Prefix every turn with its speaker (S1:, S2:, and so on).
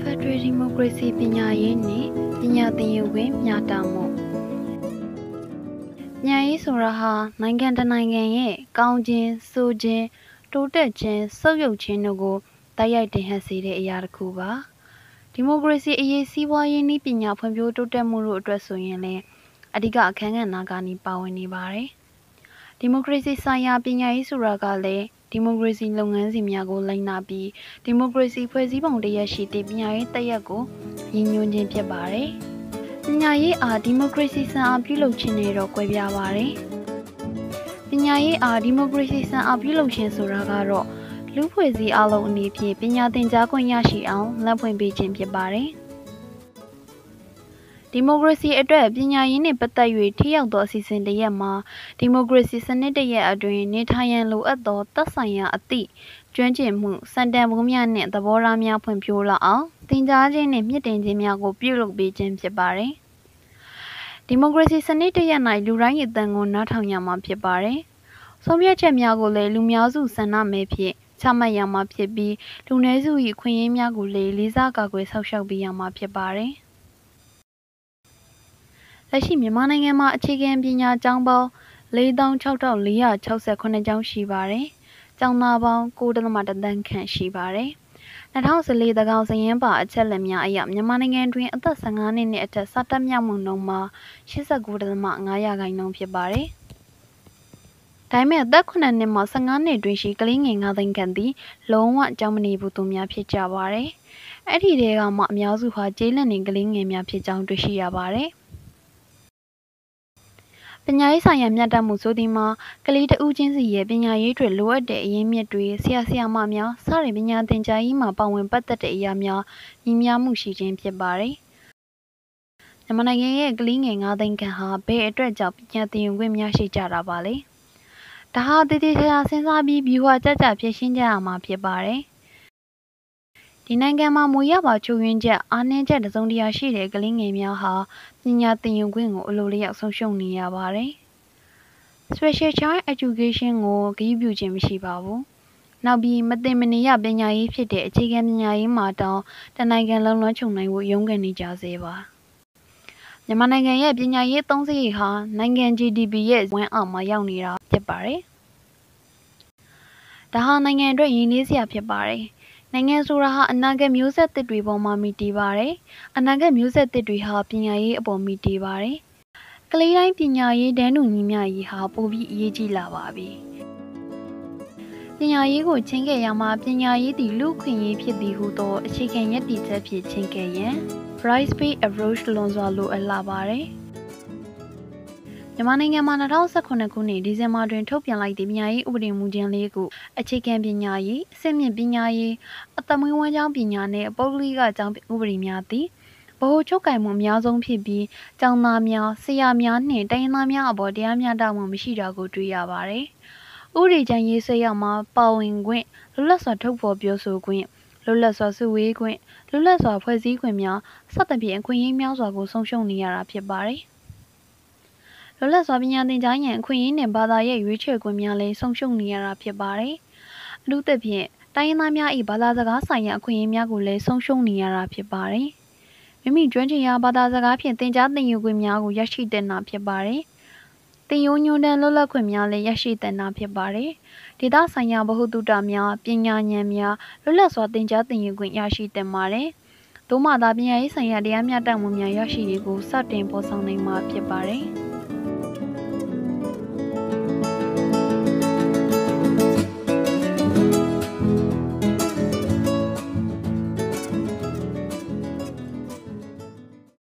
S1: ဖက်ဒရယ်ဒီမိုကရေစီပညာရေးနှင့်ပညာသင်ယူခွင့်မျှတမှုပညာရေးဆိုတာဟာနိုင်ငံတစ်နိုင်ငံရဲ့ကောင်းခြင်းဆိုးခြင်းတိုးတက်ခြင်းဆုတ်ယုတ်ခြင်းတို့ကိုတိုက်ရိုက်တင်ဟပ်စေတဲ့အရာတစ်ခုပါဒီမိုကရေစီအရေးစီးပွားရေးနည်းပညာဖွံ့ဖြိုးတိုးတက်မှုတို့အတွက်ဆိုရင်လည်းအဓိကအခမ်းကဏ္ဍကနေပါဝင်နေပါတယ်ဒီမိုကရေစီဆိုင်ရာပညာရေးဆိုတာကလည်း ဒီမိုကရေစီလုပ်ငန်းစဉ်များကိုလိုက်နာပြီးဒီမိုကရေစီဖွဲ့စည်းပုံတရက်ရှိသည့်ပညာရေးတရက်ကိုရည်ညွှန်းခြင်းဖြစ်ပါတယ်။ပညာရေးအားဒီမိုကရေစီစံအားပြုလုပ်ခြင်းနဲ့တော့ကွဲပြားပါတယ်။ပညာရေးအားဒီမိုကရေစီစံအားပြုလုပ်ခြင်းဆိုတာကတော့လူဖွဲ့စည်းအလုံးအနေဖြင့်ပညာသင်ကြားခွင့်ရရှိအောင်လက်ဖွင့်ပေးခြင်းဖြစ်ပါတယ်။ ဒီမိုကရေစီအတွက်ပညာရေးနှင့်ပတ်သက်၍ထိရောက်သောအစီအစဉ်တရက်မှာဒီမိုကရေစီစနစ်တရက်အတွင်းနေထိုင်ရန်လိုအပ်သောသက်ဆိုင်ရာအသည့်ကျွမ်းကျင်မှုစံတန်ဖိုးများနှင့်သဘောထားများဖွံ့ဖြိုးလာအောင်သင်ကြားခြင်းနှင့်မြင့်တင်ခြင်းများကိုပြုလုပ်ပေးခြင်းဖြစ်ပါတယ်။ဒီမိုကရေစီစနစ်တရက်၌လူတိုင်းရဲ့အသံကိုနားထောင်ရမှာဖြစ်ပါတယ်။ဆုံးဖြတ်ချက်များကိုလည်းလူများစုဆန္ဒမဲဖြင့်ချမှတ်ရမှာဖြစ်ပြီးလူနည်းစု၏ခွင့်ရင်းများကိုလည်းလေးစားကာကွယ်ဆောက်ရှောက်ပေးရမှာဖြစ်ပါတယ်။ လက်ရှိမြန်မာနိုင်ငံမှာအခြေခံပညာကျောင်းပေါင်း46,468ကျောင်းရှိပါတယ်။ကျောင်းသားပေါင်း9.1တန်းခန့်ရှိပါတယ်။2014သကောင်စရင်ပါအချက်လက်များအရမြန်မာနိုင်ငံတွင်အသက်15နှစ်နှင့်အထက်စတက်မြောက်မှုနှုန်းမှာ89.5ရာခိုင်နှုန်းဖြစ်ပါတယ်။ဒါပေမဲ့အသက်9နှစ်မှ15နှစ်တွင်ရှိကလေးငယ်9သိန်းခန့်သည်လုံးဝကြောင်းမနေဘူးသူများဖြစ်ကြပါတယ်။အဲ့ဒီတဲကမှအများစုဟာကျေးလက်နေကလေးငယ်များဖြစ်ကြောင်းတွေ့ရှိရပါတယ်။ ပညာရေးဆိုင်ရာမျှတမှုဆိုသည်မှာကလေးတဦးချင်းစီရဲ့ပညာရေးတွေလိုအပ်တဲ့အရင်းမြစ်တွေဆရာဆရာမများစတဲ့ပညာသင်ကြားရေးမှာပါဝင်ပတ်သက်တဲ့အရာများညီမျှမှုရှိခြင်းဖြစ်ပါတယ်။မြန်မာနိုင်ငံရဲ့ကလေးငယ်9သိန်းခန့်ဟာဘယ်အတွက်ကြောင့်ပညာသင်ယူခွင့်များရှိကြတာပါလဲ။ဒါဟာတည်တည်ချာချာစဉ်းစားပြီးပြီးဟွာကြကြဖြစ်ရှင်းကြရမှာဖြစ်ပါတယ်။ ဒီနိုင်ငံမှာမူရပါချုပ်ရင်းချက်အားနည်းချက်တစုံတရာရှိတဲ့ကလေးငယ်များဟာပညာသင်ယူခွင့်ကိုအလိုလျောက်ဆုံးရှုံးနေရပါတယ်။ Special Child Education ကိုဂရုပြုခြင်းမရှိပါဘူး။နောက်ပြီးမတင်မနေရပညာရေးဖြစ်တဲ့အခြေခံပညာရေးမှာတောင်တနိုင်ငံလုံးလွှမ်းခြုံနိုင်ဖို့ရုန်းကန်နေကြစေပါ။မြန်မာနိုင်ငံရဲ့ပညာရေးသုံးစရိတ်ဟာနိုင်ငံ GDP ရဲ့ဝန်းအောက်မှာရောက်နေတာဖြစ်ပါတယ်။ဒါဟာနိုင်ငံအတွက်ရင်းနှီးစရာဖြစ်ပါတယ်။ နိုင်ငံဆိုတာဟာအနာဂတ်မျိုးဆက်သစ်တွေပေါ်မှာမူတည်ပါတယ်။အနာဂတ်မျိုးဆက်သစ်တွေဟာပညာရေးအပေါ်မူတည်ပါတယ်။ကလေးတိုင်းပညာရေးတန်းတူညီမျှရေးဟာပိုပြီးအရေးကြီးလာပါပြီ။ပညာရေးကိုချင်းကဲ့ရမှာပညာရေးသည်လူခွင့်ရေးဖြစ်သည်ဟုသောအခြေခံရည်တည်ချက်ဖြင့်ချင်းကဲ့ရန် Rice Based Approach လွန်စွာလိုအပ်လာပါတယ်။ မြန်မာနိုင်ငံမှာ2019ခုနှစ်ဒီဇင်ဘာတွင်ထုတ်ပြန်လိုက်သည့်ပညာရေးဥပဒေမူကြမ်းလေးကိုအခြေခံပညာရေးအဆင့်မြင့်ပညာရေးအသမွေးဝမ်းကျောင်းပညာနှင့်ပုဂ္ဂလိကကျောင်းဥပဒေများသည်ဗဟိုချုပ်ကင်မှုအများဆုံးဖြစ်ပြီးကျောင်းသားများဆရာများနှင့်တိုင်းရင်းသားများအပေါ်တရားမျှတမှုမရှိတာကိုတွေ့ရပါတယ်။ဥပဒေကြမ်းရေးဆွဲရမှာပါဝင်ခွင့်လွတ်လပ်စွာထုတ်ဖော်ပြောဆိုခွင့်လွတ်လပ်စွာစုဝေးခွင့်လွတ်လပ်စွာဖွဲ့စည်းခွင့်များစသဖြင့်အခွင့်အရေးများစွာကိုဆုံးရှုံးနေရတာဖြစ်ပါတယ်။ လွတ်လပ်စွာပညာသင်ကြားရန်အခွင့်အရေးနှင့်ဘာသာရဲ့ရွေးချယ်ခွင့်များလည်းဆုံးရှုံးနေရတာဖြစ်ပါတယ်။အထူးသဖြင့်တိုင်းရင်းသားများ၏ဘာသာစကားဆိုင်ရာအခွင့်အရေးများကိုလည်းဆုံးရှုံးနေရတာဖြစ်ပါတယ်။မိမိကျွမ်းကျင်ရာဘာသာစကားဖြင့်သင်ကြားသင်ယူခွင့်များကိုရရှိတဲ့နာဖြစ်ပါတယ်။သင်ရိုးညွှန်းတမ်းလွတ်လပ်ခွင့်များလည်းရရှိတဲ့နာဖြစ်ပါတယ်။ဒေသဆိုင်ရာဗဟုသုတများပညာဉာဏ်များလွတ်လပ်စွာသင်ကြားသင်ယူခွင့်ရရှိတဲ့ပါတယ်။သို့မှသာပညာရေးဆိုင်ရာတရားမျှတမှုများရရှိရေးကိုစတင်ပေါ်ဆောင်နိုင်မှာဖြစ်ပါတယ်။